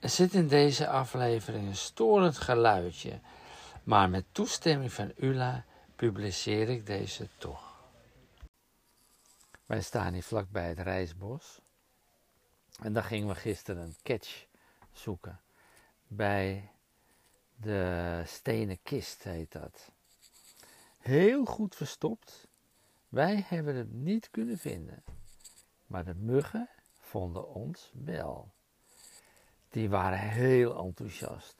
Er zit in deze aflevering een storend geluidje, maar met toestemming van Ula publiceer ik deze toch. Wij staan hier vlakbij het Rijsbos. En daar gingen we gisteren een catch zoeken. Bij de stenen kist heet dat. Heel goed verstopt. Wij hebben het niet kunnen vinden. Maar de muggen vonden ons wel. Die waren heel enthousiast.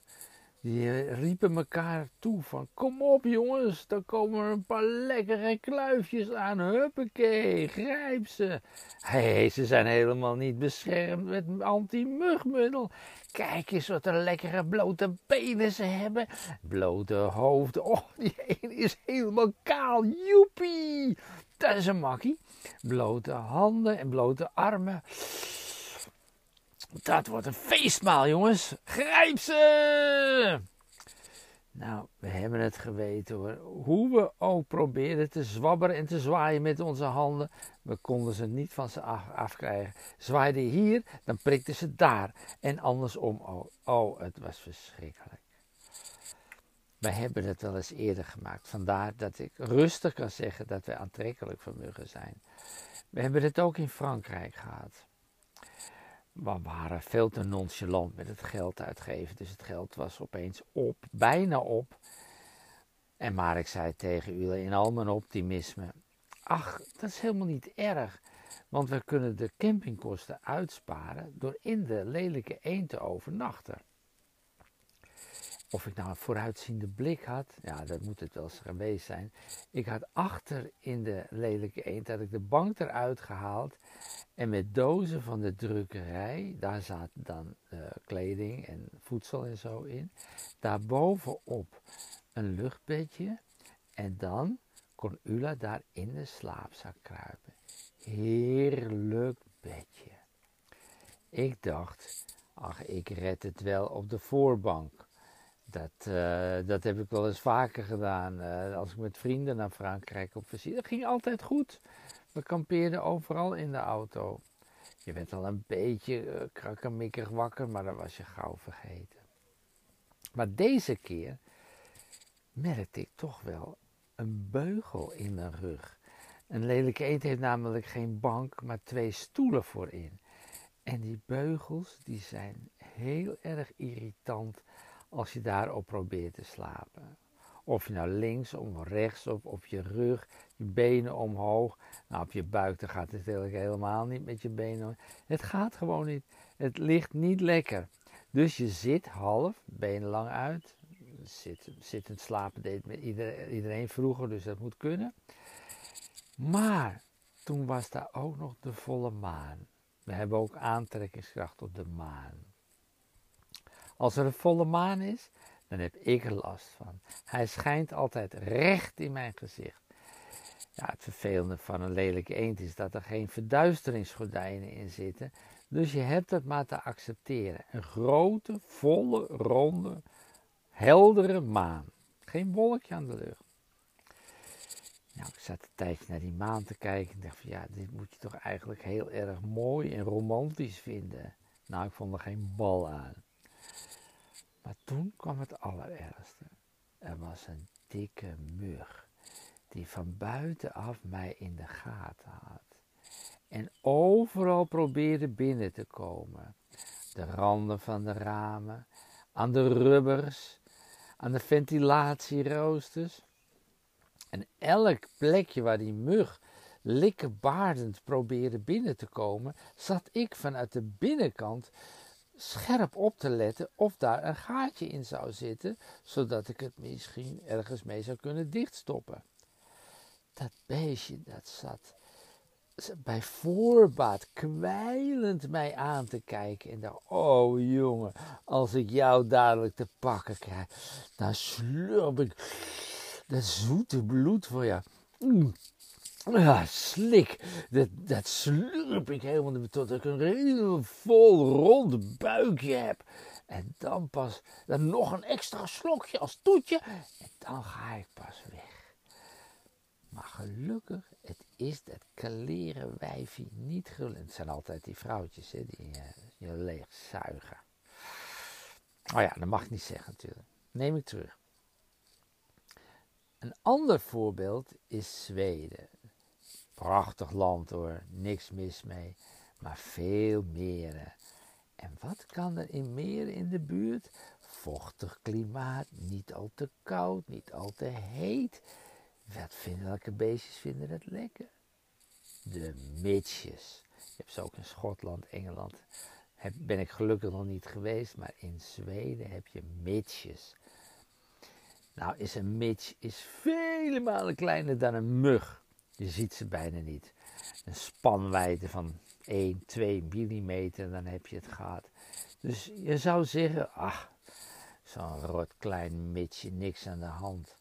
Die riepen elkaar toe van kom op jongens, dan komen er een paar lekkere kluifjes aan. Huppakee, grijp ze. Hé, hey, ze zijn helemaal niet beschermd met anti-mugmiddel. Kijk eens wat een lekkere blote benen ze hebben. Blote hoofden. Oh, die ene is helemaal kaal. Joepie. Dat is een makkie. Blote handen en blote armen. Dat wordt een feestmaal, jongens. Grijp ze! Nou, we hebben het geweten hoor. Hoe we ook probeerden te zwabberen en te zwaaien met onze handen, we konden ze niet van ze af, afkrijgen. Zwaaiden hier, dan prikten ze daar. En andersom ook. Oh, het was verschrikkelijk. We hebben het wel eens eerder gemaakt. Vandaar dat ik rustig kan zeggen dat wij aantrekkelijk voor muggen zijn. We hebben het ook in Frankrijk gehad we waren veel te nonchalant met het geld uitgeven. Dus het geld was opeens op, bijna op. En maar ik zei tegen u in al mijn optimisme: Ach, dat is helemaal niet erg. Want we kunnen de campingkosten uitsparen door in de lelijke eend te overnachten. Of ik nou een vooruitziende blik had, ja, dat moet het wel eens geweest zijn. Ik had achter in de lelijke eend, had ik de bank eruit gehaald en met dozen van de drukkerij, daar zat dan uh, kleding en voedsel en zo in. Daarbovenop een luchtbedje. En dan kon Ula daar in de slaapzak kruipen. Heerlijk bedje. Ik dacht, ach, ik red het wel op de voorbank. Dat, uh, dat heb ik wel eens vaker gedaan. Uh, als ik met vrienden naar Frankrijk op visite. Dat ging altijd goed. We kampeerden overal in de auto. Je werd al een beetje uh, krakkemikkig wakker, maar dat was je gauw vergeten. Maar deze keer merkte ik toch wel een beugel in mijn rug. Een lelijke eend heeft namelijk geen bank, maar twee stoelen voorin. En die beugels die zijn heel erg irritant als je daarop probeert te slapen. Of je nou links of rechts of op je rug, je benen omhoog. Nou, op je buik dan gaat het natuurlijk helemaal niet met je benen. Het gaat gewoon niet. Het ligt niet lekker. Dus je zit half, benen lang uit. Zit, zittend slapen deed met iedereen vroeger, dus dat moet kunnen. Maar toen was daar ook nog de volle maan. We hebben ook aantrekkingskracht op de maan. Als er een volle maan is, dan heb ik er last van. Hij schijnt altijd recht in mijn gezicht. Ja, het vervelende van een lelijke eend is dat er geen verduisteringsgordijnen in zitten. Dus je hebt het maar te accepteren. Een grote, volle, ronde, heldere maan. Geen wolkje aan de lucht. Nou, ik zat een tijdje naar die maan te kijken en dacht van ja, dit moet je toch eigenlijk heel erg mooi en romantisch vinden. Nou, ik vond er geen bal aan. Toen kwam het allerergste. Er was een dikke mug die van buitenaf mij in de gaten had. En overal probeerde binnen te komen. De randen van de ramen, aan de rubbers, aan de ventilatieroosters. En elk plekje waar die mug likkebaardend probeerde binnen te komen, zat ik vanuit de binnenkant scherp op te letten of daar een gaatje in zou zitten, zodat ik het misschien ergens mee zou kunnen dichtstoppen. Dat beestje dat zat bij voorbaat kwijlend mij aan te kijken en dacht, oh jongen, als ik jou dadelijk te pakken krijg, dan slurp ik dat zoete bloed voor. Mm. Ja, slik. Dat, dat slurp ik helemaal tot ik een heel vol rond buikje heb. En dan pas dan nog een extra slokje als toetje. En dan ga ik pas weg. Maar gelukkig, het is dat kaleren wijfie niet gulend. Het zijn altijd die vrouwtjes hè, die je leeg zuigen. Oh ja, dat mag ik niet zeggen natuurlijk. Neem ik terug. Een ander voorbeeld is Zweden. Prachtig land hoor, niks mis mee, maar veel meren. En wat kan er in meren in de buurt? Vochtig klimaat, niet al te koud, niet al te heet. Wat vinden, welke beestjes vinden het lekker? De mitjes. Je hebt ze ook in Schotland, Engeland. Heb, ben ik gelukkig nog niet geweest, maar in Zweden heb je mitjes. Nou, is een mitch is vele malen kleiner dan een mug. Je ziet ze bijna niet. Een spanwijdte van 1, 2 millimeter, dan heb je het gehad. Dus je zou zeggen, ach, zo'n rot klein mitje, niks aan de hand.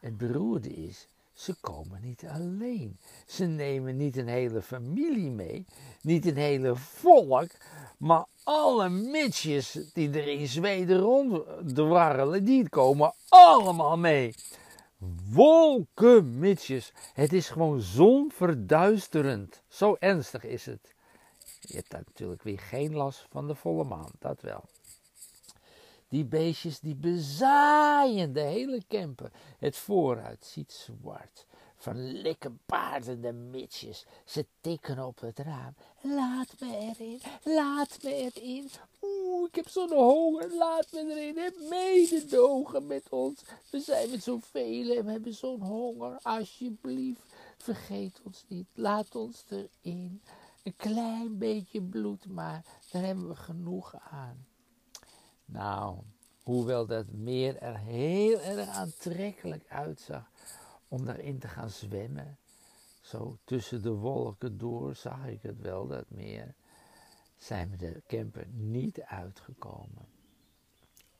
Het beroerde is, ze komen niet alleen. Ze nemen niet een hele familie mee, niet een hele volk, maar alle mitjes die er in Zweden ronddwarrelen, die komen allemaal mee. Wolken mitjes. Het is gewoon zonverduisterend. Zo ernstig is het. Je hebt natuurlijk weer geen last van de volle maan, dat wel. Die beestjes die bezaaien de hele camper. Het vooruit ziet zwart. Van likkenbaardende mitsjes. Ze tikken op het raam. Laat me erin, laat me erin. Oeh, ik heb zo'n honger, laat me erin. Heb mededogen met ons. We zijn met zoveel en we hebben zo'n honger. Alsjeblieft, vergeet ons niet. Laat ons erin. Een klein beetje bloed maar, daar hebben we genoeg aan. Nou, hoewel dat meer er heel erg aantrekkelijk uitzag om daarin te gaan zwemmen, zo tussen de wolken door zag ik het wel, dat meer, zijn we de camper niet uitgekomen.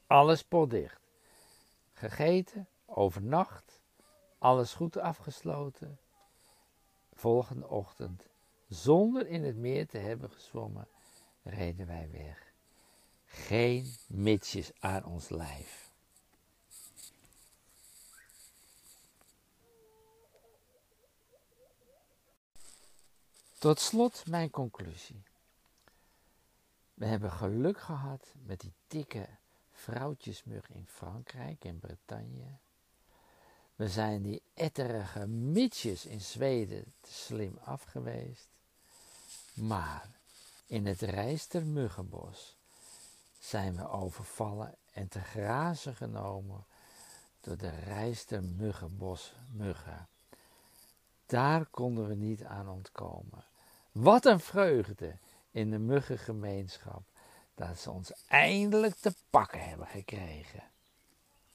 Alles potdicht. Gegeten, overnacht, alles goed afgesloten. Volgende ochtend, zonder in het meer te hebben gezwommen, reden wij weg geen mitsjes aan ons lijf. Tot slot mijn conclusie. We hebben geluk gehad met die dikke vrouwtjesmug in Frankrijk en Bretagne. We zijn die etterige mitsjes in Zweden te slim afgeweest. Maar in het Rijstermuggenbos zijn we overvallen en te grazen genomen door de rijster muggen. Daar konden we niet aan ontkomen. Wat een vreugde in de muggengemeenschap dat ze ons eindelijk te pakken hebben gekregen.